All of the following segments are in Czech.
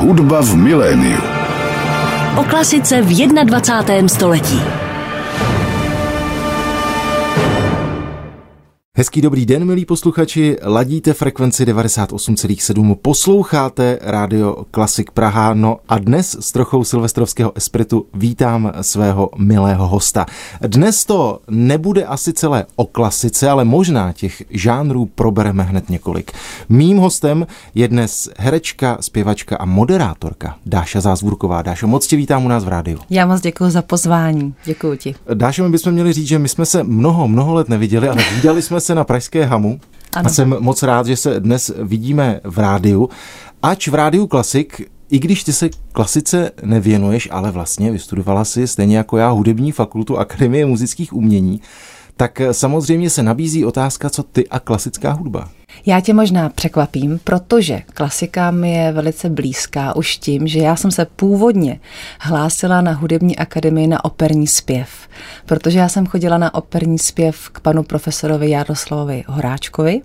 Hudba v miléniu. O klasice v 21. století. Hezký dobrý den, milí posluchači. Ladíte frekvenci 98,7. Posloucháte rádio Klasik Praha. No a dnes s trochou silvestrovského espritu vítám svého milého hosta. Dnes to nebude asi celé o klasice, ale možná těch žánrů probereme hned několik. Mým hostem je dnes herečka, zpěvačka a moderátorka Dáša Zázvurková. Dášo, moc tě vítám u nás v rádiu. Já moc děkuji za pozvání. Děkuji ti. Dášo, my bychom měli říct, že my jsme se mnoho, mnoho let neviděli, ale viděli jsme se na Pražské hamu. Ano. A jsem moc rád, že se dnes vidíme v rádiu. Ač v rádiu Klasik, i když ty se klasice nevěnuješ, ale vlastně vystudovala si stejně jako já hudební fakultu Akademie muzických umění, tak samozřejmě se nabízí otázka, co ty a klasická hudba. Já tě možná překvapím, protože klasika mi je velice blízká už tím, že já jsem se původně hlásila na hudební akademii na operní zpěv, protože já jsem chodila na operní zpěv k panu profesorovi Jaroslavovi Horáčkovi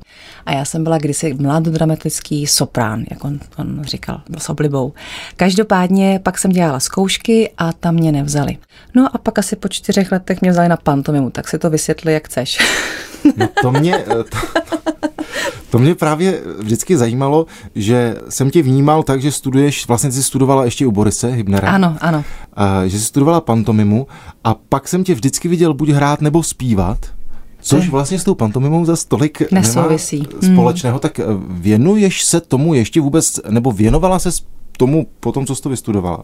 a já jsem byla kdysi mladodramatický soprán, jak on, on říkal, s oblibou. Každopádně pak jsem dělala zkoušky a tam mě nevzali. No a pak asi po čtyřech letech mě vzali na pantomimu, tak si to vysvětli, jak chceš. No to mě, to, to mě právě vždycky zajímalo, že jsem tě vnímal tak, že studuješ, vlastně jsi studovala ještě u Borise Hybnera. Ano, ano. A, že jsi studovala pantomimu a pak jsem tě vždycky viděl buď hrát nebo zpívat. Což vlastně s tou pantomimou za stolik nesouvisí. Nemá hmm. společného, tak věnuješ se tomu ještě vůbec, nebo věnovala se tomu po tom, co jsi to vystudovala?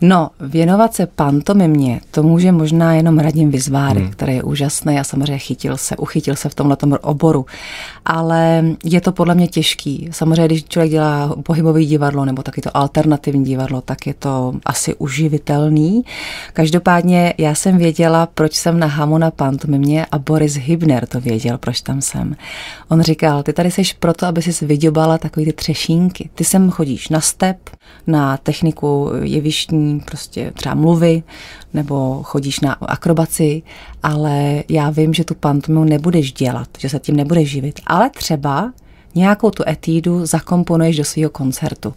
No, věnovat se pantomimě, to může možná jenom Radim Vyzvárek, hmm. který je úžasný a samozřejmě chytil se, uchytil se v tomhle oboru. Ale je to podle mě těžký. Samozřejmě, když člověk dělá pohybový divadlo nebo taky to alternativní divadlo, tak je to asi uživitelný. Každopádně já jsem věděla, proč jsem na Hamu na pantomimě a Boris Hybner to věděl, proč tam jsem. On říkal, ty tady seš proto, aby si vydobala takový ty třešínky. Ty sem chodíš na step, na techniku jevištní, prostě třeba mluvy, nebo chodíš na akrobaci, ale já vím, že tu pantomimu nebudeš dělat, že se tím nebudeš živit, ale třeba nějakou tu etídu zakomponuješ do svého koncertu.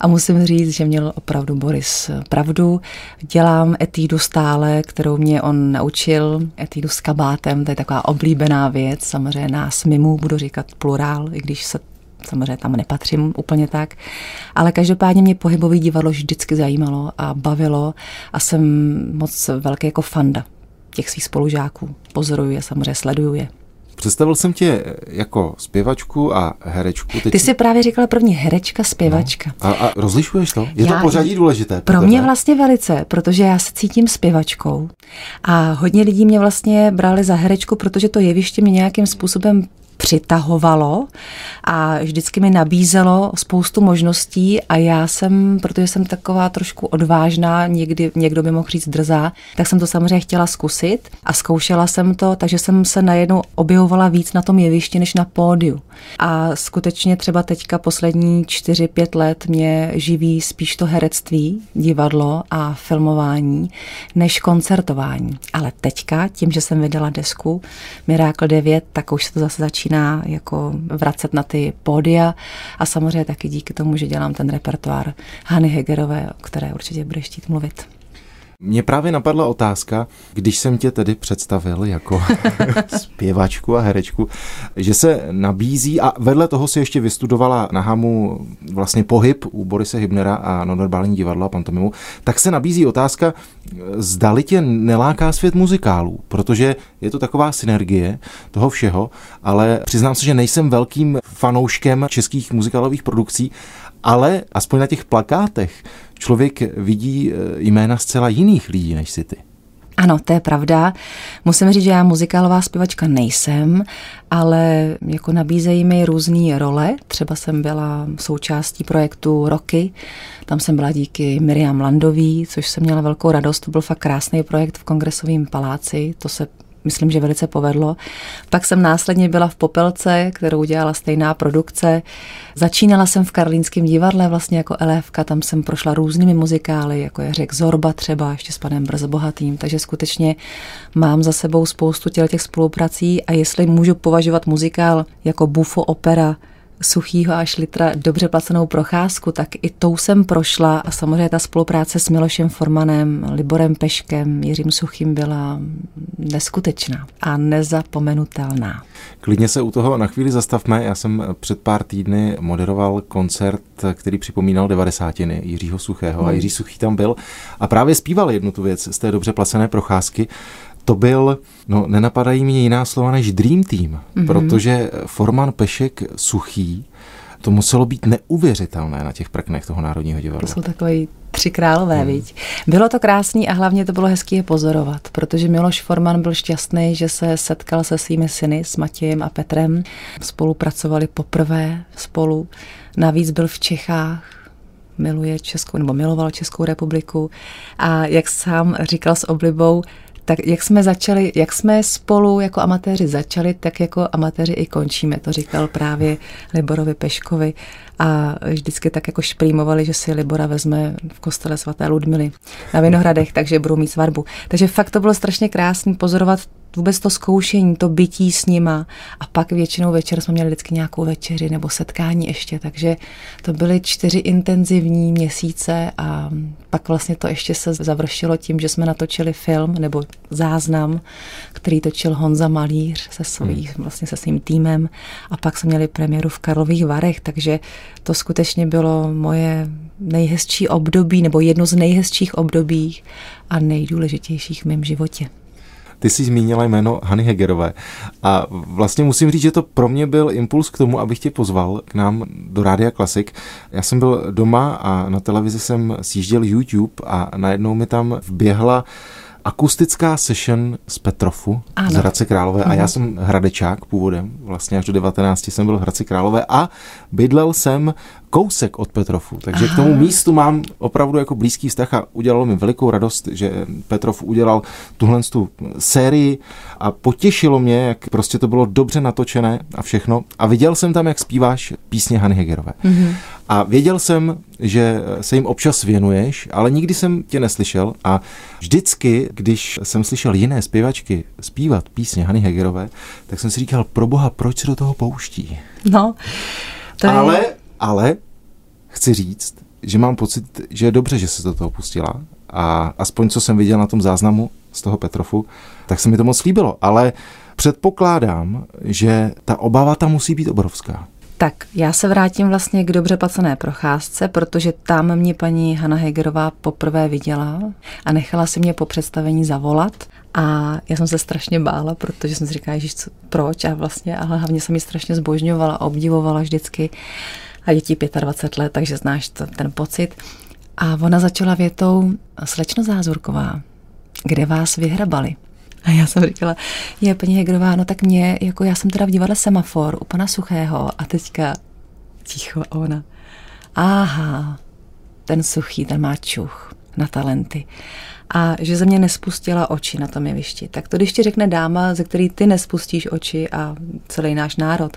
A musím říct, že měl opravdu Boris pravdu. Dělám etídu stále, kterou mě on naučil, etídu s kabátem, to je taková oblíbená věc, samozřejmě nás mimo budu říkat plurál, i když se samozřejmě tam nepatřím úplně tak, ale každopádně mě pohybový divadlo vždycky zajímalo a bavilo a jsem moc velký jako fanda těch svých spolužáků. Pozoruju je, samozřejmě sleduju je. Představil jsem tě jako zpěvačku a herečku. Teď... Ty jsi právě říkala první herečka, zpěvačka. No. A, a rozlišuješ to? Je já, to pořadí důležité? Pro mě vlastně velice, protože já se cítím zpěvačkou. A hodně lidí mě vlastně brali za herečku, protože to jeviště mě nějakým způsobem přitahovalo a vždycky mi nabízelo spoustu možností a já jsem, protože jsem taková trošku odvážná, někdy někdo by mohl říct drzá, tak jsem to samozřejmě chtěla zkusit a zkoušela jsem to, takže jsem se najednou objevovala víc na tom jevišti než na pódiu. A skutečně třeba teďka poslední 4-5 let mě živí spíš to herectví, divadlo a filmování, než koncertování. Ale teďka, tím, že jsem vydala desku Miracle 9, tak už se to zase začíná začíná jako vracet na ty pódia a samozřejmě taky díky tomu, že dělám ten repertoár Hany Hegerové, o které určitě budeš chtít mluvit. Mně právě napadla otázka, když jsem tě tedy představil jako zpěvačku a herečku, že se nabízí a vedle toho si ještě vystudovala na Hamu vlastně pohyb u Borise Hybnera a nonverbální divadlo a pantomimu, tak se nabízí otázka, zdali tě neláká svět muzikálů, protože je to taková synergie toho všeho, ale přiznám se, že nejsem velkým fanouškem českých muzikálových produkcí, ale aspoň na těch plakátech člověk vidí eh, jména zcela jiných lidí než si ty. Ano, to je pravda. Musím říct, že já muzikálová zpěvačka nejsem, ale jako nabízejí mi různé role. Třeba jsem byla součástí projektu Roky, tam jsem byla díky Miriam Landový, což jsem měla velkou radost. To byl fakt krásný projekt v kongresovém paláci, to se myslím, že velice povedlo. Pak jsem následně byla v Popelce, kterou dělala stejná produkce. Začínala jsem v Karlínském divadle vlastně jako elévka, tam jsem prošla různými muzikály, jako je řek Zorba třeba, ještě s panem Brzobohatým, takže skutečně mám za sebou spoustu těch spoluprací a jestli můžu považovat muzikál jako bufo opera suchýho až litra dobře placenou procházku, tak i tou jsem prošla a samozřejmě ta spolupráce s Milošem Formanem, Liborem Peškem, Jiřím Suchým byla neskutečná a nezapomenutelná. Klidně se u toho na chvíli zastavme. Já jsem před pár týdny moderoval koncert, který připomínal devadesátiny Jiřího Suchého hmm. a Jiří Suchý tam byl a právě zpíval jednu tu věc z té dobře placené procházky to byl, no nenapadají mi jiná slova než Dream Team, mm-hmm. protože Forman Pešek Suchý, to muselo být neuvěřitelné na těch prknech toho Národního divadla. To jsou takové tři králové, hmm. viď? Bylo to krásný a hlavně to bylo hezké je pozorovat, protože Miloš Forman byl šťastný, že se setkal se svými syny, s Matějem a Petrem. Spolupracovali poprvé spolu. Navíc byl v Čechách, miluje Českou, nebo miloval Českou republiku. A jak sám říkal s oblibou, tak jak jsme začali, jak jsme spolu jako amatéři začali, tak jako amatéři i končíme, to říkal právě Liborovi Peškovi a vždycky tak jako šprýmovali, že si Libora vezme v kostele svaté Ludmily na Vinohradech, takže budou mít svatbu. Takže fakt to bylo strašně krásný pozorovat vůbec to zkoušení, to bytí s nima a pak většinou večer jsme měli vždycky nějakou večeři nebo setkání ještě, takže to byly čtyři intenzivní měsíce a pak vlastně to ještě se završilo tím, že jsme natočili film nebo záznam, který točil Honza Malíř se, svý, hmm. vlastně se svým týmem a pak jsme měli premiéru v Karlových Varech, takže to skutečně bylo moje nejhezčí období nebo jedno z nejhezčích období a nejdůležitějších v mém životě. Ty jsi zmínila jméno Hany Hegerové a vlastně musím říct, že to pro mě byl impuls k tomu, abych tě pozval k nám do Rádia Klasik. Já jsem byl doma a na televizi jsem sjížděl YouTube a najednou mi tam vběhla akustická session z Petrofu ano. z Hradce Králové a já mhm. jsem hradečák původem, vlastně až do 19 jsem byl v Hradci Králové a bydlel jsem kousek od Petrofu, takže Aha. k tomu místu mám opravdu jako blízký vztah a udělalo mi velikou radost, že Petrov udělal tuhle tu sérii a potěšilo mě, jak prostě to bylo dobře natočené a všechno a viděl jsem tam, jak zpíváš písně Hany Hegerové. Mm-hmm. A věděl jsem, že se jim občas věnuješ, ale nikdy jsem tě neslyšel a vždycky, když jsem slyšel jiné zpěvačky zpívat písně Hany Hegerové, tak jsem si říkal, pro boha, proč se do toho pouští? No, to je... Ale ale chci říct, že mám pocit, že je dobře, že se do toho pustila a aspoň co jsem viděl na tom záznamu z toho Petrofu, tak se mi to moc líbilo, ale předpokládám, že ta obava tam musí být obrovská. Tak, já se vrátím vlastně k dobře placené procházce, protože tam mě paní Hanna Hegerová poprvé viděla a nechala si mě po představení zavolat. A já jsem se strašně bála, protože jsem si říkala, že proč a vlastně, ale hlavně jsem ji strašně zbožňovala, obdivovala vždycky a dětí 25 let, takže znáš to, ten pocit. A ona začala větou, slečno Zázurková, kde vás vyhrabali? A já jsem říkala, je paní Hegrová, no tak mě, jako já jsem teda v divadle Semafor u pana Suchého a teďka ticho ona, aha, ten suchý, ten má čuch na talenty a že ze mě nespustila oči na tom jevišti. Tak to, když ti řekne dáma, ze který ty nespustíš oči a celý náš národ,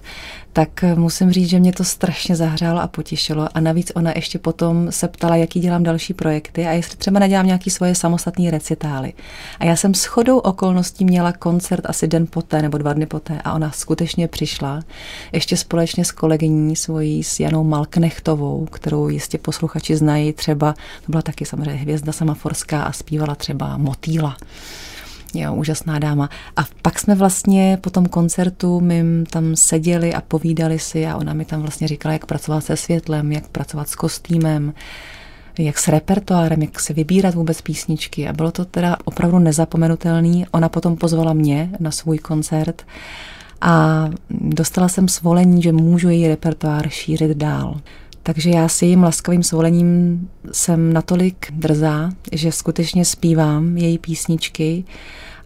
tak musím říct, že mě to strašně zahřálo a potěšilo. A navíc ona ještě potom se ptala, jaký dělám další projekty a jestli třeba nedělám nějaký svoje samostatné recitály. A já jsem s chodou okolností měla koncert asi den poté nebo dva dny poté a ona skutečně přišla ještě společně s kolegyní svojí, s Janou Malknechtovou, kterou jistě posluchači znají třeba, to byla taky samozřejmě hvězda samaforská a zpívala třeba Motýla jo, úžasná dáma. A pak jsme vlastně po tom koncertu my tam seděli a povídali si a ona mi tam vlastně říkala, jak pracovat se světlem, jak pracovat s kostýmem, jak s repertoárem, jak se vybírat vůbec písničky. A bylo to teda opravdu nezapomenutelný. Ona potom pozvala mě na svůj koncert a dostala jsem svolení, že můžu její repertoár šířit dál. Takže já si jim laskavým svolením jsem natolik drzá, že skutečně zpívám její písničky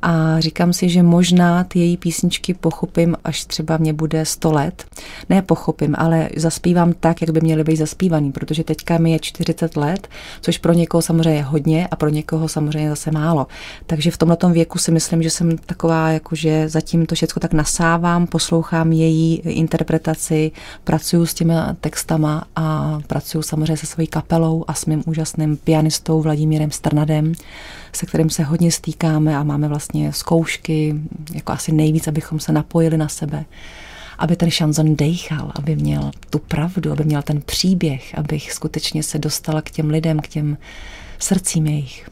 a říkám si, že možná ty její písničky pochopím, až třeba mě bude 100 let. Ne pochopím, ale zaspívám tak, jak by měly být zaspívaný, protože teďka mi je 40 let, což pro někoho samozřejmě je hodně a pro někoho samozřejmě zase málo. Takže v tomto věku si myslím, že jsem taková, jakože zatím to všechno tak nasávám, poslouchám její interpretaci, pracuju s těmi textama a pracuju samozřejmě se svojí kapelou a s mým úžasným pianistou Vladimírem Strnadem, se kterým se hodně stýkáme a máme vlastně zkoušky, jako asi nejvíc, abychom se napojili na sebe. aby ten šanzon dejchal, aby měl tu pravdu, aby měl ten příběh, abych skutečně se dostala k těm lidem, k těm srdcím jejich.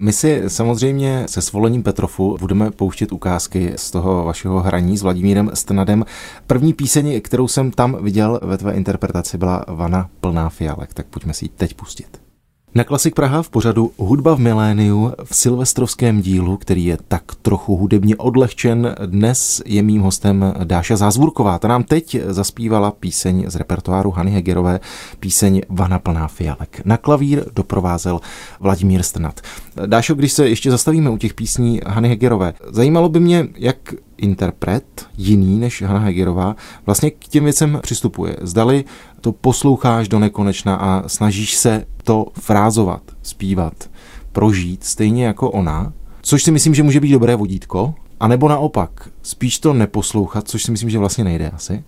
My si samozřejmě se svolením Petrofu budeme pouštět ukázky z toho vašeho hraní s Vladimírem Strnadem. První píseň, kterou jsem tam viděl ve tvé interpretaci, byla Vana plná fialek, tak pojďme si ji teď pustit. Na Klasik Praha v pořadu Hudba v miléniu v silvestrovském dílu, který je tak trochu hudebně odlehčen, dnes je mým hostem Dáša Zázvurková. Ta nám teď zaspívala píseň z repertoáru Hany Hegerové, píseň Vana plná fialek. Na klavír doprovázel Vladimír Strnat. Dášo, když se ještě zastavíme u těch písní Hany Hegerové, zajímalo by mě, jak interpret, jiný než Hanna Hegerová, vlastně k těm věcem přistupuje. Zdali to posloucháš do nekonečna a snažíš se to frázovat, zpívat, prožít stejně jako ona, což si myslím, že může být dobré vodítko, a nebo naopak, spíš to neposlouchat, což si myslím, že vlastně nejde asi,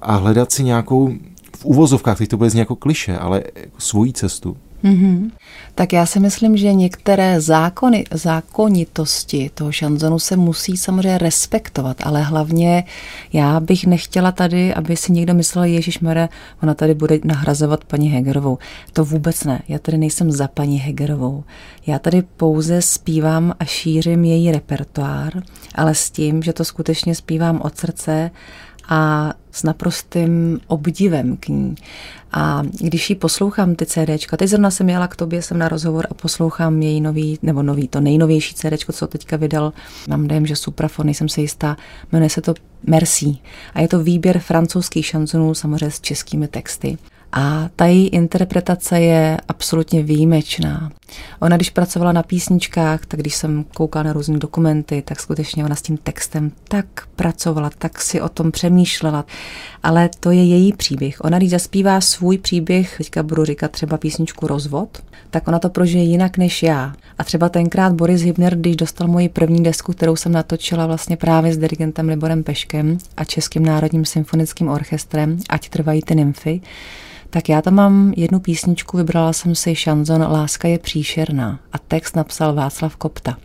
a hledat si nějakou, v uvozovkách, teď to bude z jako kliše, ale svoji cestu. Mm-hmm. Tak já si myslím, že některé zákony, zákonitosti toho šanzonu se musí samozřejmě respektovat, ale hlavně já bych nechtěla tady, aby si někdo myslel, Ježíš Mare, ona tady bude nahrazovat paní Hegerovou. To vůbec ne. Já tady nejsem za paní Hegerovou. Já tady pouze zpívám a šířím její repertoár, ale s tím, že to skutečně zpívám od srdce a s naprostým obdivem k ní. A když ji poslouchám ty CDčka, teď zrovna jsem jela k tobě, jsem na rozhovor a poslouchám její nový, nebo nový, to nejnovější CDčko, co teďka vydal, mám dojem, že suprafon, nejsem si jistá, jmenuje se to Merci. A je to výběr francouzských šanzonů, samozřejmě s českými texty. A ta její interpretace je absolutně výjimečná. Ona, když pracovala na písničkách, tak když jsem koukala na různé dokumenty, tak skutečně ona s tím textem tak pracovala, tak si o tom přemýšlela. Ale to je její příběh. Ona, když zaspívá svůj příběh, teďka budu říkat třeba písničku Rozvod, tak ona to prožije jinak než já. A třeba tenkrát Boris Hybner, když dostal moji první desku, kterou jsem natočila vlastně právě s dirigentem Liborem Peškem a Českým národním symfonickým orchestrem, ať trvají ty nymfy, tak já tam mám jednu písničku, vybrala jsem si šanzon Láska je příšerná a text napsal Václav Kopta.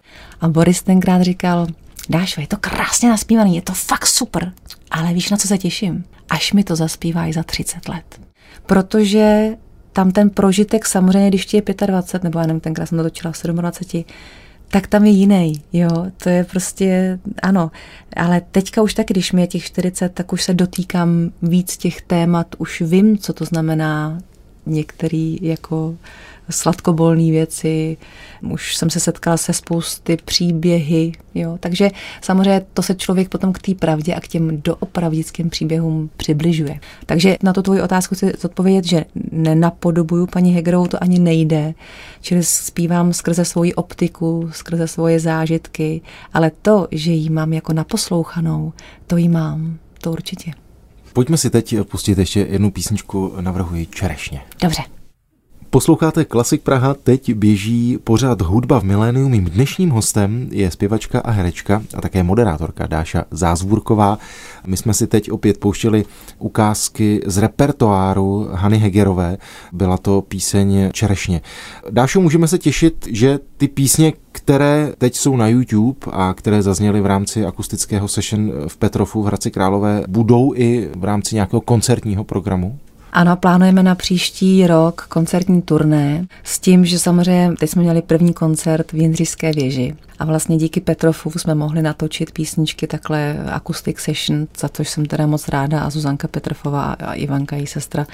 A Boris tenkrát říkal, Dáš, je to krásně naspívaný, je to fakt super, ale víš, na co se těším? Až mi to zaspívají za 30 let. Protože tam ten prožitek samozřejmě, když ti je 25, nebo já nevím, tenkrát jsem to točila v 27, tak tam je jiný, jo, to je prostě, ano, ale teďka už taky, když mi je těch 40, tak už se dotýkám víc těch témat, už vím, co to znamená některý jako sladkobolné věci, už jsem se setkala se spousty příběhy, jo, takže samozřejmě to se člověk potom k té pravdě a k těm doopravdickým příběhům přibližuje. Takže na to tvoji otázku chci zodpovědět, že nenapodobuju paní Hegerovou, to ani nejde, čili zpívám skrze svoji optiku, skrze svoje zážitky, ale to, že ji mám jako naposlouchanou, to ji mám, to určitě. Pojďme si teď pustit ještě jednu písničku, navrhuji Čerešně. Dobře. Posloucháte Klasik Praha, teď běží pořád hudba v miléniu. Mým dnešním hostem je zpěvačka a herečka a také moderátorka Dáša Zázvůrková. My jsme si teď opět pouštěli ukázky z repertoáru Hany Hegerové. Byla to píseň Čerešně. Dášo, můžeme se těšit, že ty písně, které teď jsou na YouTube a které zazněly v rámci akustického session v Petrofu v Hradci Králové, budou i v rámci nějakého koncertního programu? Ano, plánujeme na příští rok koncertní turné s tím, že samozřejmě teď jsme měli první koncert v Jindřišské věži. A vlastně díky Petrofu jsme mohli natočit písničky takhle acoustic session, za což jsem teda moc ráda a Zuzanka Petrofová a Ivanka, její sestra,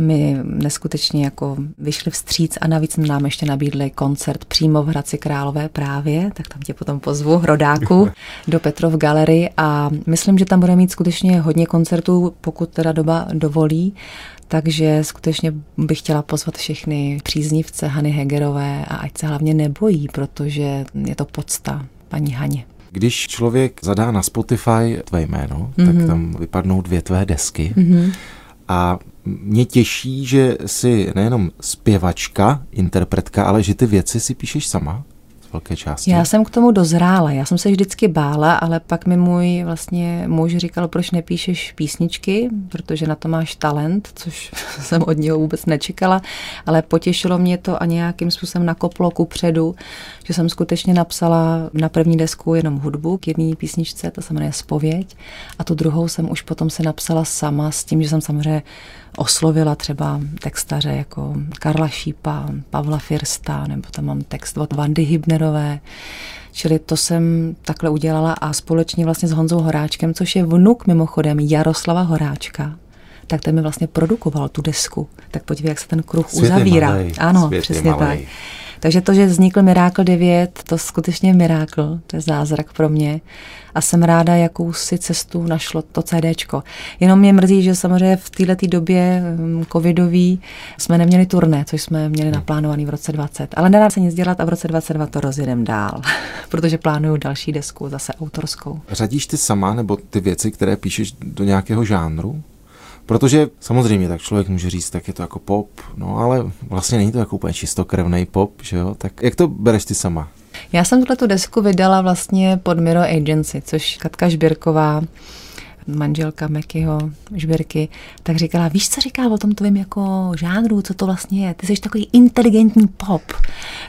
mi neskutečně jako vyšli vstříc a navíc nám ještě nabídli koncert přímo v Hradci Králové právě, tak tam tě potom pozvu, rodáku, do Petrov Galery a myslím, že tam bude mít skutečně hodně koncertů, pokud teda doba dovolí. Takže skutečně bych chtěla pozvat všechny příznivce Hany Hegerové a ať se hlavně nebojí, protože je to podsta paní Haně. Když člověk zadá na Spotify tvé jméno, mm-hmm. tak mhm. tam vypadnou dvě tvé desky. Mm-hmm. A mě těší, že jsi nejenom zpěvačka, interpretka, ale že ty věci si píšeš sama. Velké části. Já jsem k tomu dozrála. Já jsem se vždycky bála, ale pak mi můj vlastně muž říkal, proč nepíšeš písničky, protože na to máš talent, což jsem od něho vůbec nečekala, ale potěšilo mě to a nějakým způsobem nakoplo ku předu, že jsem skutečně napsala na první desku jenom hudbu k jedné písničce, to se jmenuje Spověď, a tu druhou jsem už potom se napsala sama s tím, že jsem samozřejmě oslovila třeba textaře jako Karla Šípa, Pavla Firsta, nebo tam mám text od Vandy Hybnerové. Čili to jsem takhle udělala a společně vlastně s Honzou Horáčkem, což je vnuk mimochodem Jaroslava Horáčka, tak ten mi vlastně produkoval tu desku. Tak podívej, jak se ten kruh uzavírá. malej, ano, přesně tak. Takže to, že vznikl Miracle 9, to skutečně je Miracle, to je zázrak pro mě. A jsem ráda, jakou si cestu našlo to CDčko. Jenom mě mrzí, že samozřejmě v této době hm, covidový jsme neměli turné, což jsme měli naplánovaný v roce 20. Ale nedá se nic dělat a v roce 22 to rozjedem dál, protože plánuju další desku, zase autorskou. Řadíš ty sama nebo ty věci, které píšeš do nějakého žánru? Protože samozřejmě tak člověk může říct, tak je to jako pop, no ale vlastně není to jako úplně čistokrevný pop, že jo? Tak jak to bereš ty sama? Já jsem tuhle tu desku vydala vlastně pod Miro Agency, což Katka Žbirková, manželka Mekyho Žbirky, tak říkala, víš, co říká o tom tvým jako žánru, co to vlastně je? Ty jsi takový inteligentní pop.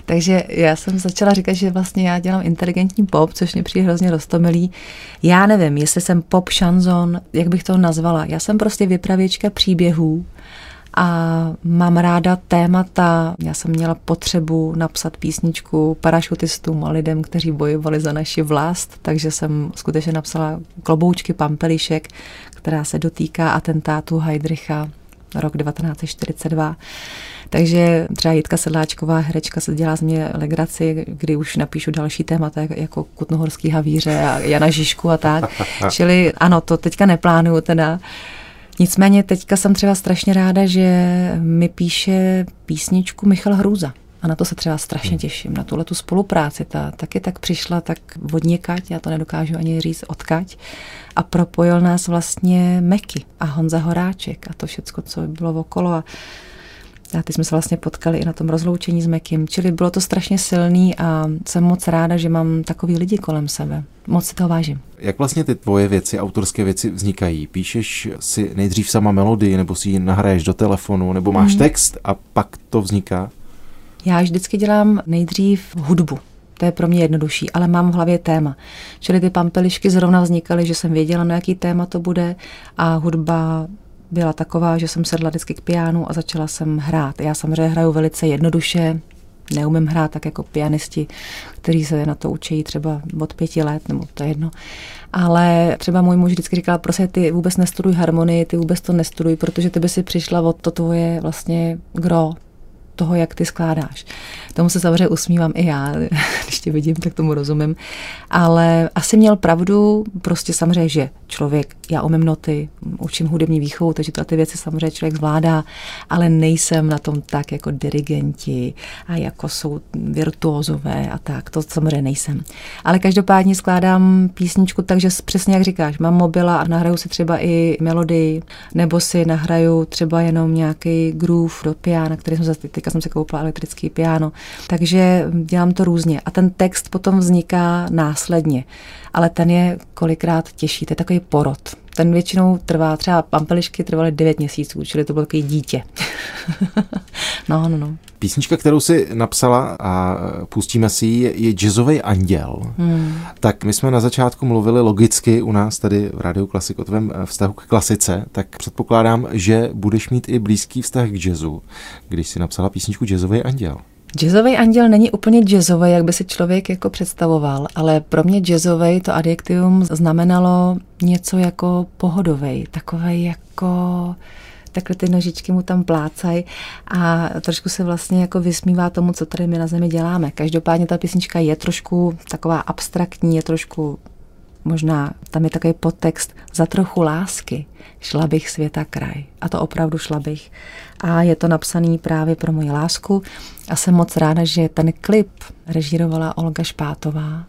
Takže já jsem začala říkat, že vlastně já dělám inteligentní pop, což mě přijde hrozně roztomilý. Já nevím, jestli jsem pop šanzon, jak bych to nazvala. Já jsem prostě vypravěčka příběhů, a mám ráda témata. Já jsem měla potřebu napsat písničku parašutistům a lidem, kteří bojovali za naši vlast, takže jsem skutečně napsala kloboučky Pampelišek, která se dotýká atentátu Heidricha rok 1942. Takže třeba Jitka Sedláčková, herečka, se dělá z mě legraci, kdy už napíšu další témata, jako Kutnohorský havíře a Jana Žižku a tak. Čili ano, to teďka neplánuju teda. Nicméně teďka jsem třeba strašně ráda, že mi píše písničku Michal Hrůza. A na to se třeba strašně těším, na tuhle tu spolupráci. Ta taky tak přišla tak odněkať, já to nedokážu ani říct odkať. A propojil nás vlastně Meky a Honza Horáček a to všecko, co bylo okolo. A a ty jsme se vlastně potkali i na tom rozloučení s Mekim, čili bylo to strašně silný a jsem moc ráda, že mám takový lidi kolem sebe. Moc si toho vážím. Jak vlastně ty tvoje věci, autorské věci vznikají? Píšeš si nejdřív sama melodii, nebo si ji nahraješ do telefonu, nebo máš mm. text a pak to vzniká? Já vždycky dělám nejdřív hudbu. To je pro mě jednodušší, ale mám v hlavě téma. Čili ty pampelišky zrovna vznikaly, že jsem věděla, na jaký téma to bude a hudba byla taková, že jsem sedla vždycky k pianu a začala jsem hrát. Já samozřejmě hraju velice jednoduše, neumím hrát tak jako pianisti, kteří se na to učí třeba od pěti let, nebo to je jedno. Ale třeba můj muž vždycky říkal, prostě ty vůbec nestuduj harmonii, ty vůbec to nestuduj, protože ty by si přišla od to tvoje vlastně gro, toho, jak ty skládáš. Tomu se samozřejmě usmívám i já, když tě vidím, tak tomu rozumím. Ale asi měl pravdu, prostě samozřejmě, že člověk, já umím noty, učím hudební výchovu, takže to ty věci samozřejmě člověk zvládá, ale nejsem na tom tak jako dirigenti a jako jsou virtuózové a tak, to samozřejmě nejsem. Ale každopádně skládám písničku takže přesně jak říkáš, mám mobila a nahraju si třeba i melodii, nebo si nahraju třeba jenom nějaký groove do piana, který jsem zase, teďka jsem si koupila elektrický piano, takže dělám to různě a ten text potom vzniká následně, ale ten je kolikrát těžší, to je takový porod. Ten většinou trvá, třeba pampelišky trvaly 9 měsíců, čili to bylo takový dítě. no, no, no. Písnička, kterou si napsala a pustíme si ji, je Jazzový anděl. Hmm. Tak my jsme na začátku mluvili logicky u nás tady v Rádiu Klasik o tvém vztahu k klasice, tak předpokládám, že budeš mít i blízký vztah k jazzu, když si napsala písničku Jazzový anděl. Jazzový anděl není úplně jazzový, jak by si člověk jako představoval, ale pro mě jazzový to adjektivum znamenalo něco jako pohodový, takový jako takhle ty nožičky mu tam plácají a trošku se vlastně jako vysmívá tomu, co tady my na zemi děláme. Každopádně ta písnička je trošku taková abstraktní, je trošku možná tam je takový podtext za trochu lásky. Šla bych světa kraj. A to opravdu šla bych. A je to napsaný právě pro moji lásku. A jsem moc ráda, že ten klip režírovala Olga Špátová.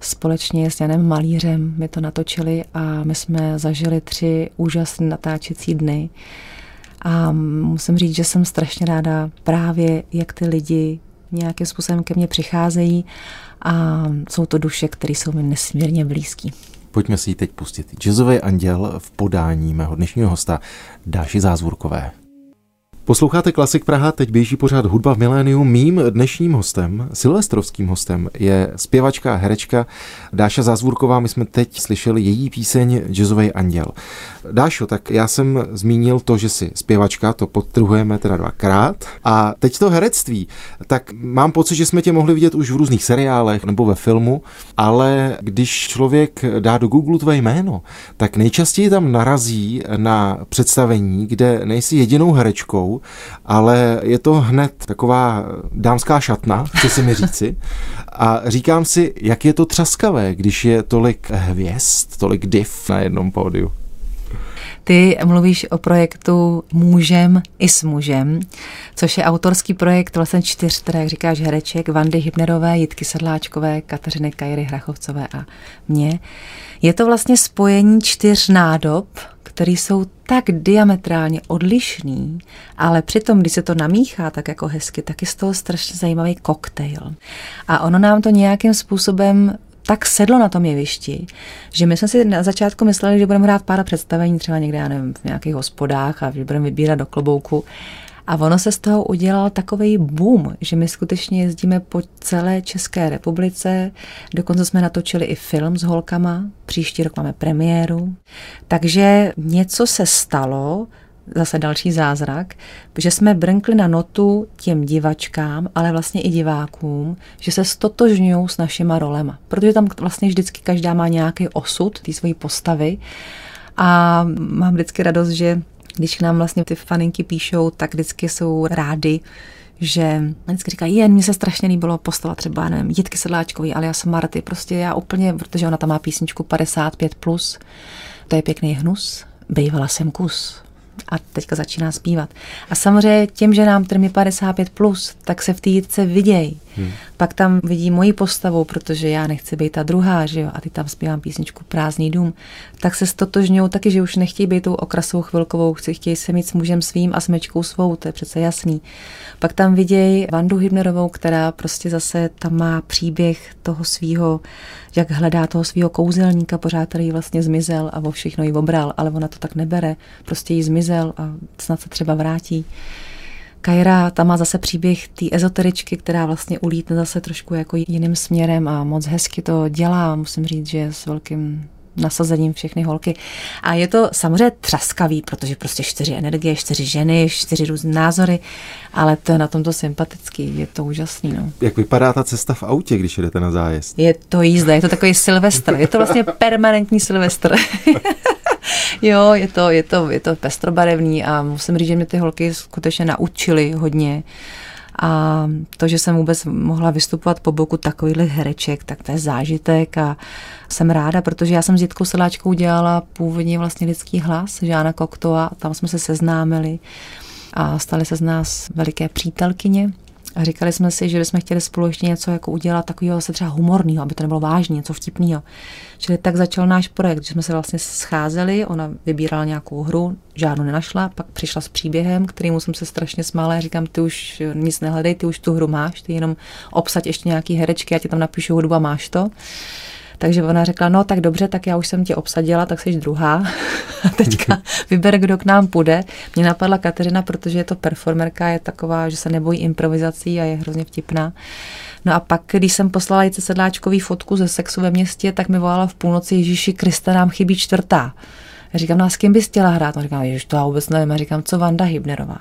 Společně s Janem Malířem my to natočili a my jsme zažili tři úžasné natáčecí dny. A musím říct, že jsem strašně ráda právě, jak ty lidi nějakým způsobem ke mně přicházejí a jsou to duše, které jsou mi nesmírně blízký. Pojďme si ji teď pustit. Jazzový anděl v podání mého dnešního hosta Dáši Zázvurkové. Posloucháte Klasik Praha, teď běží pořád hudba v miléniu. Mým dnešním hostem, silvestrovským hostem, je zpěvačka a herečka Dáša Zázvurková. My jsme teď slyšeli její píseň Jazzový anděl. Dášo, tak já jsem zmínil to, že jsi zpěvačka, to podtrhujeme teda dvakrát. A teď to herectví, tak mám pocit, že jsme tě mohli vidět už v různých seriálech nebo ve filmu, ale když člověk dá do Google tvé jméno, tak nejčastěji tam narazí na představení, kde nejsi jedinou herečkou, ale je to hned taková dámská šatna, chci si mi říci. A říkám si, jak je to třaskavé, když je tolik hvězd, tolik div na jednom pódiu. Ty mluvíš o projektu Můžem i s mužem, což je autorský projekt vlastně čtyř, teda jak říkáš, hereček, Vandy Hybnerové, Jitky Sedláčkové, Kateřiny Kajry Hrachovcové a mě. Je to vlastně spojení čtyř nádob, které jsou tak diametrálně odlišný, ale přitom, když se to namíchá tak jako hezky, tak je z toho strašně zajímavý koktejl. A ono nám to nějakým způsobem tak sedlo na tom jevišti, že my jsme si na začátku mysleli, že budeme hrát pár představení třeba někde, já nevím, v nějakých hospodách a že budeme vybírat do klobouku. A ono se z toho udělal takový boom, že my skutečně jezdíme po celé České republice. Dokonce jsme natočili i film s holkama. Příští rok máme premiéru. Takže něco se stalo, zase další zázrak, že jsme brnkli na notu těm divačkám, ale vlastně i divákům, že se stotožňují s našima rolema. Protože tam vlastně vždycky každá má nějaký osud té své postavy. A mám vždycky radost, že když k nám vlastně ty faninky píšou, tak vždycky jsou rádi, že vždycky říkají, jen mně se strašně líbilo postava třeba, nevím, Jitky Sedláčkový, ale já jsem Marty, prostě já úplně, protože ona tam má písničku 55+, plus, to je pěkný hnus, Bejvala jsem kus a teďka začíná zpívat. A samozřejmě těm ženám, kterým je 55+, plus, tak se v té jitce vidějí. Hmm. Pak tam vidí moji postavu, protože já nechci být ta druhá, že jo, a ty tam zpívám písničku Prázdný dům, tak se stotožňují taky, že už nechtějí být tou okrasou chvilkovou, chtějí se mít s mužem svým a smečkou svou, to je přece jasný. Pak tam vidějí Vandu Hybnerovou, která prostě zase tam má příběh toho svého, jak hledá toho svého kouzelníka, pořád který vlastně zmizel a o všechno jí obral, ale ona to tak nebere, prostě jí zmizel a snad se třeba vrátí. Kajra, ta má zase příběh té ezoteričky, která vlastně ulítne zase trošku jako jiným směrem a moc hezky to dělá, musím říct, že s velkým nasazením všechny holky. A je to samozřejmě třaskavý, protože prostě čtyři energie, čtyři ženy, čtyři různé názory, ale to je na tomto sympatický, je to úžasný. No. Jak vypadá ta cesta v autě, když jdete na zájezd? Je to jízda, je to takový silvestr, je to vlastně permanentní silvestr. jo, je to, je to, je to pestrobarevný a musím říct, že mě ty holky skutečně naučily hodně. A to, že jsem vůbec mohla vystupovat po boku takovýchhle hereček, tak to je zážitek a jsem ráda, protože já jsem s Jitkou Sedláčkou dělala původně vlastně lidský hlas, Žána Koktova, tam jsme se seznámili a stali se z nás veliké přítelkyně. A říkali jsme si, že bychom chtěli spolu ještě něco jako udělat takového se třeba humorného, aby to nebylo vážné, něco vtipného. Čili tak začal náš projekt, že jsme se vlastně scházeli, ona vybírala nějakou hru, žádnou nenašla, pak přišla s příběhem, kterýmu jsem se strašně smála. Já říkám, ty už nic nehledej, ty už tu hru máš, ty jenom obsať ještě nějaký herečky, já ti tam napíšu hudbu a máš to. Takže ona řekla, no tak dobře, tak já už jsem tě obsadila, tak jsi druhá. A teďka vyber, kdo k nám půjde. Mě napadla Kateřina, protože je to performerka, je taková, že se nebojí improvizací a je hrozně vtipná. No a pak, když jsem poslala Jice Sedláčkový fotku ze sexu ve městě, tak mi volala v půlnoci Ježíši Krista, nám chybí čtvrtá. Já říkám, no a s kým bys chtěla hrát? On říká, ježiš, to já vůbec nevím. Já říkám, co Vanda Hybnerová?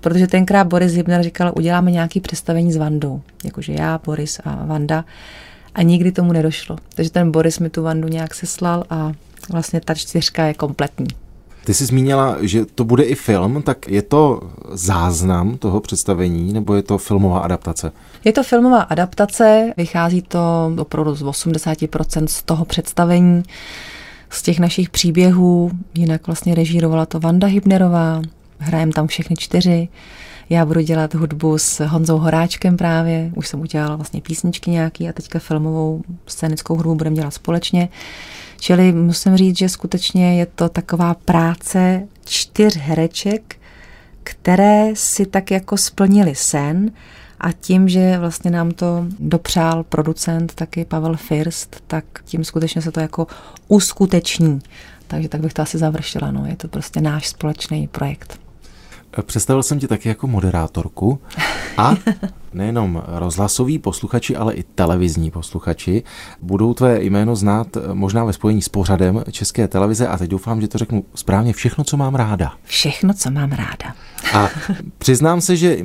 Protože tenkrát Boris Hybner říkal, uděláme nějaký představení s Vandou. Jakože já, Boris a Vanda a nikdy tomu nedošlo. Takže ten Boris mi tu Vandu nějak seslal a vlastně ta čtyřka je kompletní. Ty jsi zmínila, že to bude i film, tak je to záznam toho představení nebo je to filmová adaptace? Je to filmová adaptace, vychází to opravdu z 80% z toho představení, z těch našich příběhů, jinak vlastně režírovala to Vanda Hybnerová, hrajeme tam všechny čtyři. Já budu dělat hudbu s Honzou Horáčkem právě, už jsem udělala vlastně písničky nějaký a teďka filmovou scénickou hudbu budeme dělat společně. Čili musím říct, že skutečně je to taková práce čtyř hereček, které si tak jako splnili sen A tím, že vlastně nám to dopřál producent taky Pavel First, tak tím skutečně se to jako uskuteční. Takže tak bych to asi završila. No. Je to prostě náš společný projekt. Představil jsem tě taky jako moderátorku a nejenom rozhlasoví posluchači, ale i televizní posluchači budou tvé jméno znát možná ve spojení s pořadem České televize a teď doufám, že to řeknu správně všechno, co mám ráda. Všechno, co mám ráda. A přiznám se, že,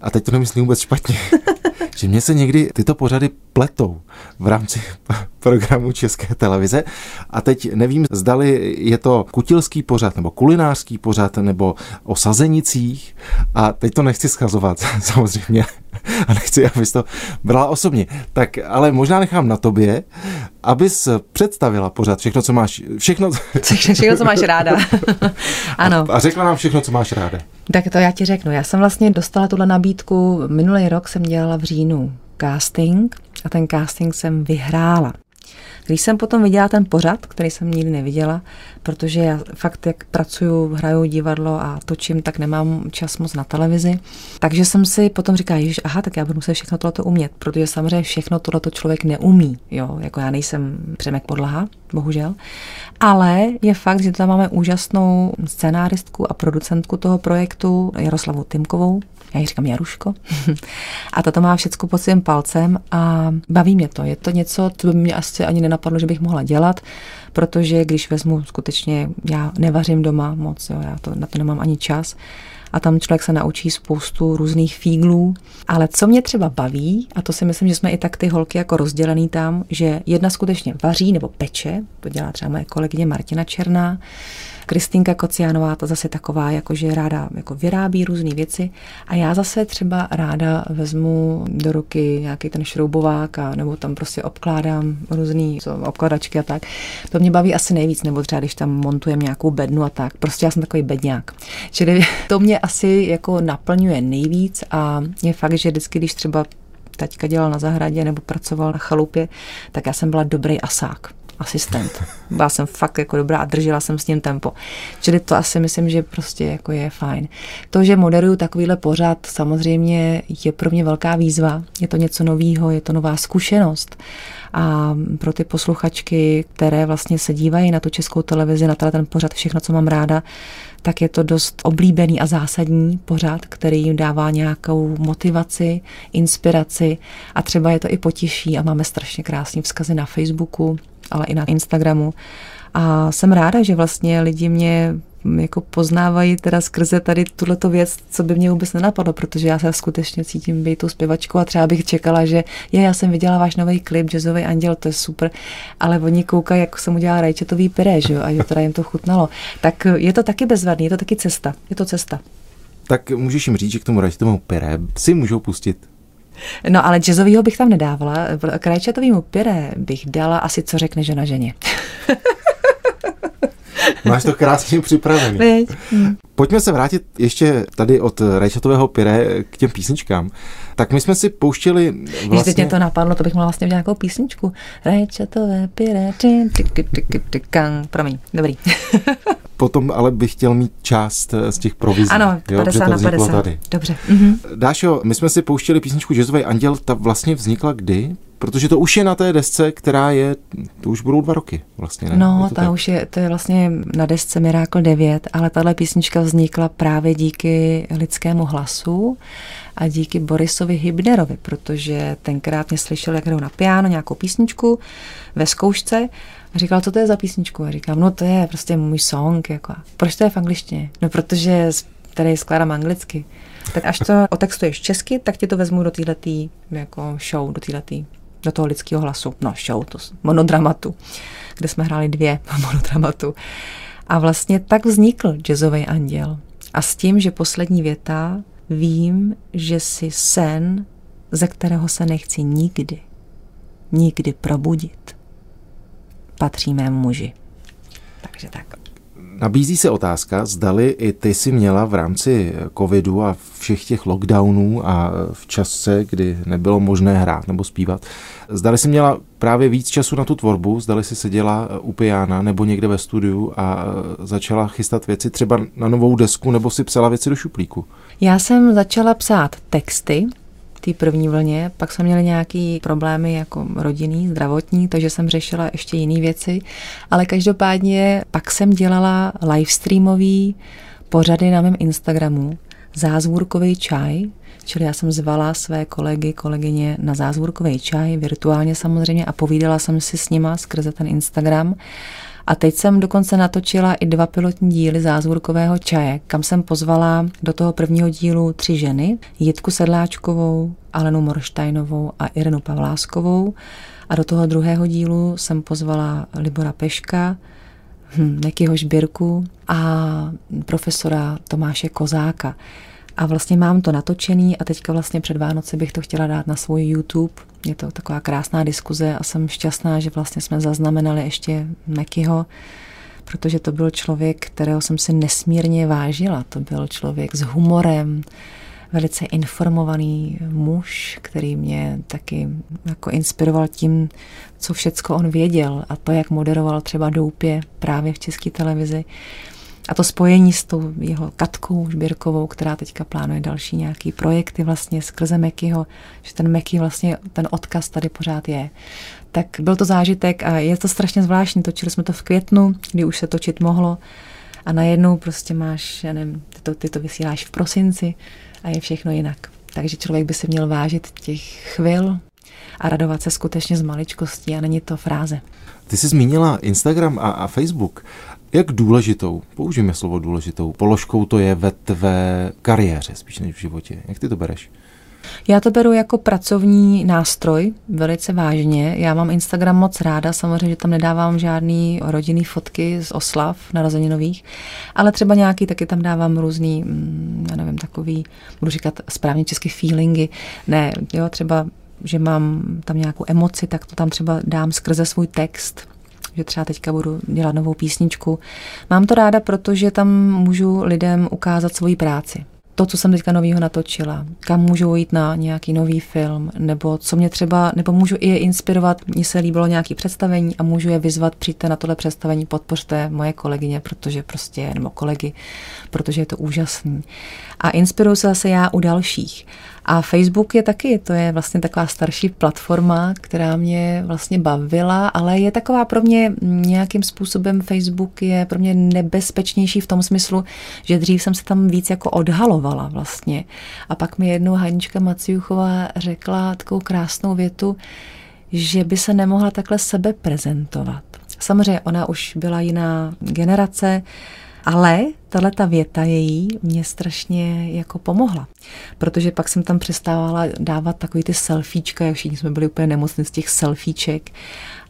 a teď to nemyslím vůbec špatně, že mě se někdy tyto pořady pletou v rámci programu České televize a teď nevím, zdali je to kutilský pořad nebo kulinářský pořad nebo o sazenicích a teď to nechci schazovat samozřejmě a nechci, abys to brala osobně. Tak ale možná nechám na tobě, abys představila pořad všechno, co máš, všechno, všechno co máš ráda. ano. A, a řekla nám všechno, co máš ráda. Tak to já ti řeknu. Já jsem vlastně dostala tuhle nabídku, minulý rok jsem dělala v říjnu casting a ten casting jsem vyhrála. Když jsem potom viděla ten pořad, který jsem nikdy neviděla, protože já fakt, jak pracuju, hraju divadlo a točím, tak nemám čas moc na televizi. Takže jsem si potom říkala, že aha, tak já budu muset všechno tohleto umět, protože samozřejmě všechno tohleto člověk neumí. Jo? Jako já nejsem Přemek Podlaha, bohužel. Ale je fakt, že tam máme úžasnou scenáristku a producentku toho projektu, Jaroslavu Timkovou, já ji říkám Jaruško. a tato má všecko pod svým palcem a baví mě to. Je to něco, co by mě asi ani nenapadlo, že bych mohla dělat, protože když vezmu skutečně, já nevařím doma moc, jo, já to, na to nemám ani čas, a tam člověk se naučí spoustu různých fíglů. Ale co mě třeba baví, a to si myslím, že jsme i tak ty holky jako rozdělený tam, že jedna skutečně vaří nebo peče, to dělá třeba moje kolegyně Martina Černá, Kristýnka Kociánová to zase taková, jako že ráda jako vyrábí různé věci a já zase třeba ráda vezmu do ruky nějaký ten šroubovák a nebo tam prostě obkládám různé obkladačky a tak. To mě baví asi nejvíc, nebo třeba když tam montujem nějakou bednu a tak. Prostě já jsem takový bedňák. Čili to mě asi jako naplňuje nejvíc a je fakt, že vždycky, když třeba taťka dělal na zahradě nebo pracoval na chalupě, tak já jsem byla dobrý asák asistent. Byla jsem fakt jako dobrá a držela jsem s ním tempo. Čili to asi myslím, že prostě jako je fajn. To, že moderuju takovýhle pořad, samozřejmě je pro mě velká výzva. Je to něco nového, je to nová zkušenost. A pro ty posluchačky, které vlastně se dívají na tu českou televizi, na ten pořad Všechno, co mám ráda, tak je to dost oblíbený a zásadní pořad, který jim dává nějakou motivaci, inspiraci a třeba je to i potěší a máme strašně krásné vzkazy na Facebooku, ale i na Instagramu. A jsem ráda, že vlastně lidi mě jako poznávají teda skrze tady tuhleto věc, co by mě vůbec nenapadlo, protože já se skutečně cítím být tou zpěvačkou a třeba bych čekala, že je, já jsem viděla váš nový klip Jazzový anděl, to je super, ale oni koukají, jak jsem udělala rajčetový pyré, že jo, a že teda jim to chutnalo. Tak je to taky bezvadný, je to taky cesta, je to cesta. Tak můžeš jim říct, že k tomu rajčetovému pyré si můžou pustit No ale jazzovýho bych tam nedávala. Krajčatovýmu pyré bych dala asi, co řekne žena ženě. Máš to krásně připravené. Hmm. Pojďme se vrátit ještě tady od rajčatového pyré k těm písničkám. Tak my jsme si pouštěli vlastně... Když teď mě to napadlo, to bych mohla vlastně udělat nějakou písničku. Rajčatové pyré, promiň, dobrý. Potom ale bych chtěl mít část eh, z těch provizí. Ano, 50 jo, na 50. Tady. Dobře. Mhm. Dášo, my jsme si pouštěli písničku Jazzový anděl, ta vlastně vznikla kdy? Protože to už je na té desce, která je, to už budou dva roky vlastně, ne? No, ta tak? už je, to je vlastně na desce Miracle 9, ale tahle písnička vznikla právě díky lidskému hlasu a díky Borisovi Hybnerovi, protože tenkrát mě slyšel, jak hraju na piano nějakou písničku ve zkoušce a říkal, co to je za písničku? A říkám, no to je prostě můj song. Jako. Proč to je v angličtině? No protože tady skládám anglicky. Tak až to otextuješ česky, tak ti to vezmu do této jako show, do této do toho lidského hlasu. No, show, to monodramatu, kde jsme hráli dvě monodramatu. A vlastně tak vznikl jazzový anděl. A s tím, že poslední věta, vím, že si sen, ze kterého se nechci nikdy, nikdy probudit patří mému muži. Takže tak. Nabízí se otázka, zdali i ty si měla v rámci covidu a všech těch lockdownů a v čase, kdy nebylo možné hrát nebo zpívat, zdali si měla právě víc času na tu tvorbu, zdali si seděla u piana nebo někde ve studiu a začala chystat věci třeba na novou desku nebo si psala věci do šuplíku? Já jsem začala psát texty té první vlně, pak jsme měli nějaké problémy jako rodinný, zdravotní, takže jsem řešila ještě jiné věci, ale každopádně pak jsem dělala livestreamový pořady na mém Instagramu, zázvůrkový čaj, Čili já jsem zvala své kolegy, kolegyně na zázvůrkový čaj, virtuálně samozřejmě, a povídala jsem si s nima skrze ten Instagram. A teď jsem dokonce natočila i dva pilotní díly zázvůrkového čaje, kam jsem pozvala do toho prvního dílu tři ženy, Jitku Sedláčkovou, Alenu Morštajnovou a Irenu Pavláskovou. A do toho druhého dílu jsem pozvala Libora Peška, hm, Nekyho Žbírku a profesora Tomáše Kozáka. A vlastně mám to natočený a teďka vlastně před Vánoce bych to chtěla dát na svůj YouTube. Je to taková krásná diskuze a jsem šťastná, že vlastně jsme zaznamenali ještě Mekyho, protože to byl člověk, kterého jsem si nesmírně vážila. To byl člověk s humorem, velice informovaný muž, který mě taky jako inspiroval tím, co všecko on věděl a to, jak moderoval třeba Doupě právě v české televizi. A to spojení s tou jeho Katkou Žbírkovou, která teďka plánuje další nějaký projekty vlastně skrze Mekyho, že ten Meky vlastně, ten odkaz tady pořád je. Tak byl to zážitek a je to strašně zvláštní. Točili jsme to v květnu, kdy už se točit mohlo a najednou prostě máš, já nevím, ty to, ty to vysíláš v prosinci a je všechno jinak. Takže člověk by se měl vážit těch chvil a radovat se skutečně z maličkostí a není to fráze. Ty jsi zmínila Instagram a, a Facebook. Jak důležitou, použijeme slovo důležitou, položkou to je ve tvé kariéře, spíš než v životě? Jak ty to bereš? Já to beru jako pracovní nástroj, velice vážně. Já mám Instagram moc ráda, samozřejmě, že tam nedávám žádný rodinný fotky z oslav narozeninových, ale třeba nějaký taky tam dávám různý, mm, já nevím, takový, budu říkat správně česky feelingy. Ne, jo, třeba že mám tam nějakou emoci, tak to tam třeba dám skrze svůj text, že třeba teďka budu dělat novou písničku. Mám to ráda, protože tam můžu lidem ukázat svoji práci to, co jsem teďka novýho natočila, kam můžu jít na nějaký nový film, nebo co mě třeba, nebo můžu i je inspirovat, mně se líbilo nějaké představení a můžu je vyzvat, přijďte na tohle představení, podpořte moje kolegyně, protože prostě, nebo kolegy, protože je to úžasný. A inspiruju se zase já u dalších. A Facebook je taky, to je vlastně taková starší platforma, která mě vlastně bavila, ale je taková pro mě nějakým způsobem Facebook je pro mě nebezpečnější v tom smyslu, že dřív jsem se tam víc jako odhalovala vlastně. A pak mi jednou Hanička Maciuchová řekla takovou krásnou větu, že by se nemohla takhle sebe prezentovat. Samozřejmě ona už byla jiná generace, ale tahle ta věta její mě strašně jako pomohla, protože pak jsem tam přestávala dávat takový ty selfiečka, jak všichni jsme byli úplně nemocní z těch selfieček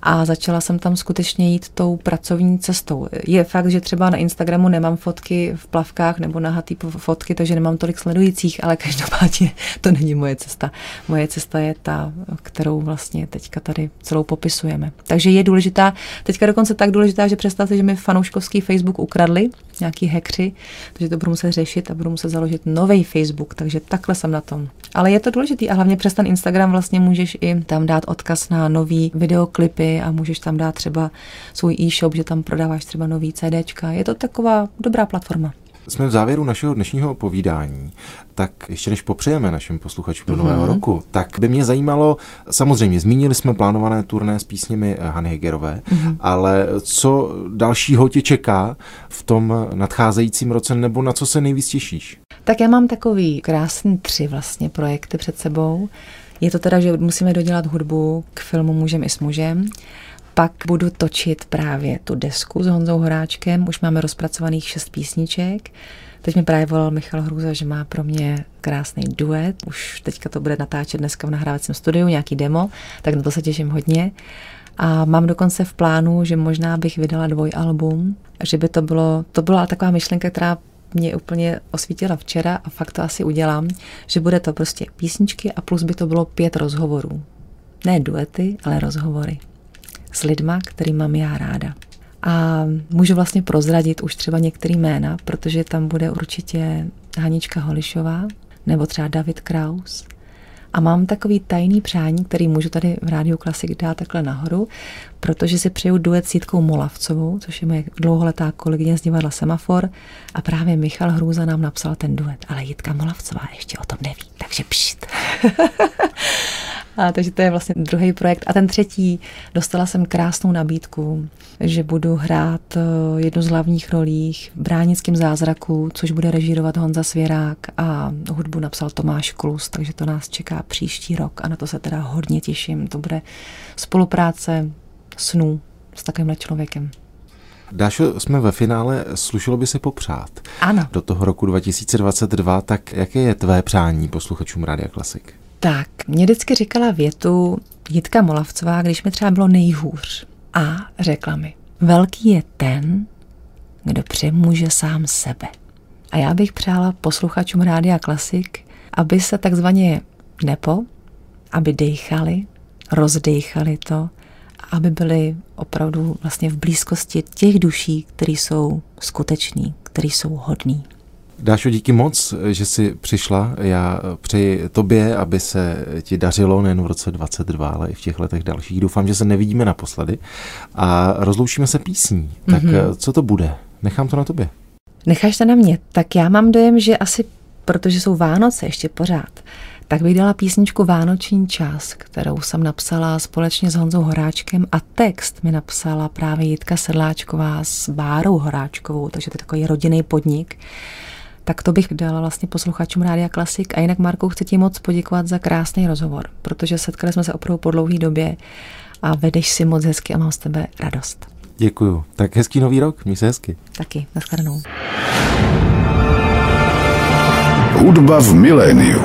a začala jsem tam skutečně jít tou pracovní cestou. Je fakt, že třeba na Instagramu nemám fotky v plavkách nebo nahatý fotky, takže nemám tolik sledujících, ale každopádně to není moje cesta. Moje cesta je ta, kterou vlastně teďka tady celou popisujeme. Takže je důležitá, teďka dokonce tak důležitá, že představte, že mi fanouškovský Facebook ukradli, nějaký hackři, takže to budu muset řešit a budu muset založit nový Facebook, takže takhle jsem na tom. Ale je to důležitý a hlavně přes ten Instagram vlastně můžeš i tam dát odkaz na nový videoklipy, a můžeš tam dát třeba svůj e-shop, že tam prodáváš třeba nový CDčka. Je to taková dobrá platforma. Jsme v závěru našeho dnešního povídání, tak ještě než popřejeme našim posluchačům do nového mm-hmm. roku, tak by mě zajímalo, samozřejmě zmínili jsme plánované turné s písněmi Hany Hegerové, mm-hmm. ale co dalšího tě čeká v tom nadcházejícím roce, nebo na co se nejvíc těšíš? Tak já mám takový krásný tři vlastně projekty před sebou. Je to teda, že musíme dodělat hudbu k filmu Mužem i s mužem. Pak budu točit právě tu desku s Honzou Horáčkem. Už máme rozpracovaných šest písniček. Teď mi právě volal Michal Hruza, že má pro mě krásný duet. Už teďka to bude natáčet dneska v nahrávacím studiu, nějaký demo, tak na to se těším hodně. A mám dokonce v plánu, že možná bych vydala dvojalbum, že by to bylo, to byla taková myšlenka, která mě úplně osvítila včera a fakt to asi udělám, že bude to prostě písničky a plus by to bylo pět rozhovorů. Ne duety, ale rozhovory. S lidma, který mám já ráda. A můžu vlastně prozradit už třeba některý jména, protože tam bude určitě Hanička Holišová nebo třeba David Kraus. A mám takový tajný přání, který můžu tady v Rádiu Klasik dát takhle nahoru, protože si přeju duet s Jitkou Molavcovou, což je moje dlouholetá kolegyně z divadla Semafor a právě Michal Hrůza nám napsal ten duet, ale Jitka Molavcová ještě o tom neví, takže pšt. A, takže to je vlastně druhý projekt. A ten třetí, dostala jsem krásnou nabídku, že budu hrát eh, jednu z hlavních rolích v Bránickém zázraku, což bude režírovat Honza Svěrák a hudbu napsal Tomáš Klus, takže to nás čeká příští rok a na to se teda hodně těším. To bude spolupráce snů s takovýmhle člověkem. Dášo, jsme ve finále, slušelo by se popřát. Ano. Do toho roku 2022, tak jaké je tvé přání posluchačům Rádia Klasik? Tak, mě vždycky říkala větu Jitka Molavcová, když mi třeba bylo nejhůř. A řekla mi, velký je ten, kdo přemůže sám sebe. A já bych přála posluchačům Rádia Klasik, aby se takzvaně nepo, aby dejchali, rozdejchali to, aby byli opravdu vlastně v blízkosti těch duší, které jsou skuteční, které jsou hodní. Dášo, díky moc, že jsi přišla. Já přeji tobě, aby se ti dařilo nejen v roce 22, ale i v těch letech dalších. Doufám, že se nevidíme naposledy a rozloučíme se písní. Tak mm-hmm. co to bude? Nechám to na tobě. Necháš to na mě. Tak já mám dojem, že asi, protože jsou Vánoce ještě pořád, tak bych dala písničku Vánoční čas, kterou jsem napsala společně s Honzou Horáčkem a text mi napsala právě Jitka Sedláčková s Bárou Horáčkovou, takže to je takový rodinný podnik tak to bych dala vlastně posluchačům Rádia Klasik. A jinak, Marku, chci ti moc poděkovat za krásný rozhovor, protože setkali jsme se opravdu po dlouhé době a vedeš si moc hezky a mám z tebe radost. Děkuju. Tak hezký nový rok, měj se hezky. Taky, nashledanou. Hudba v miléniu.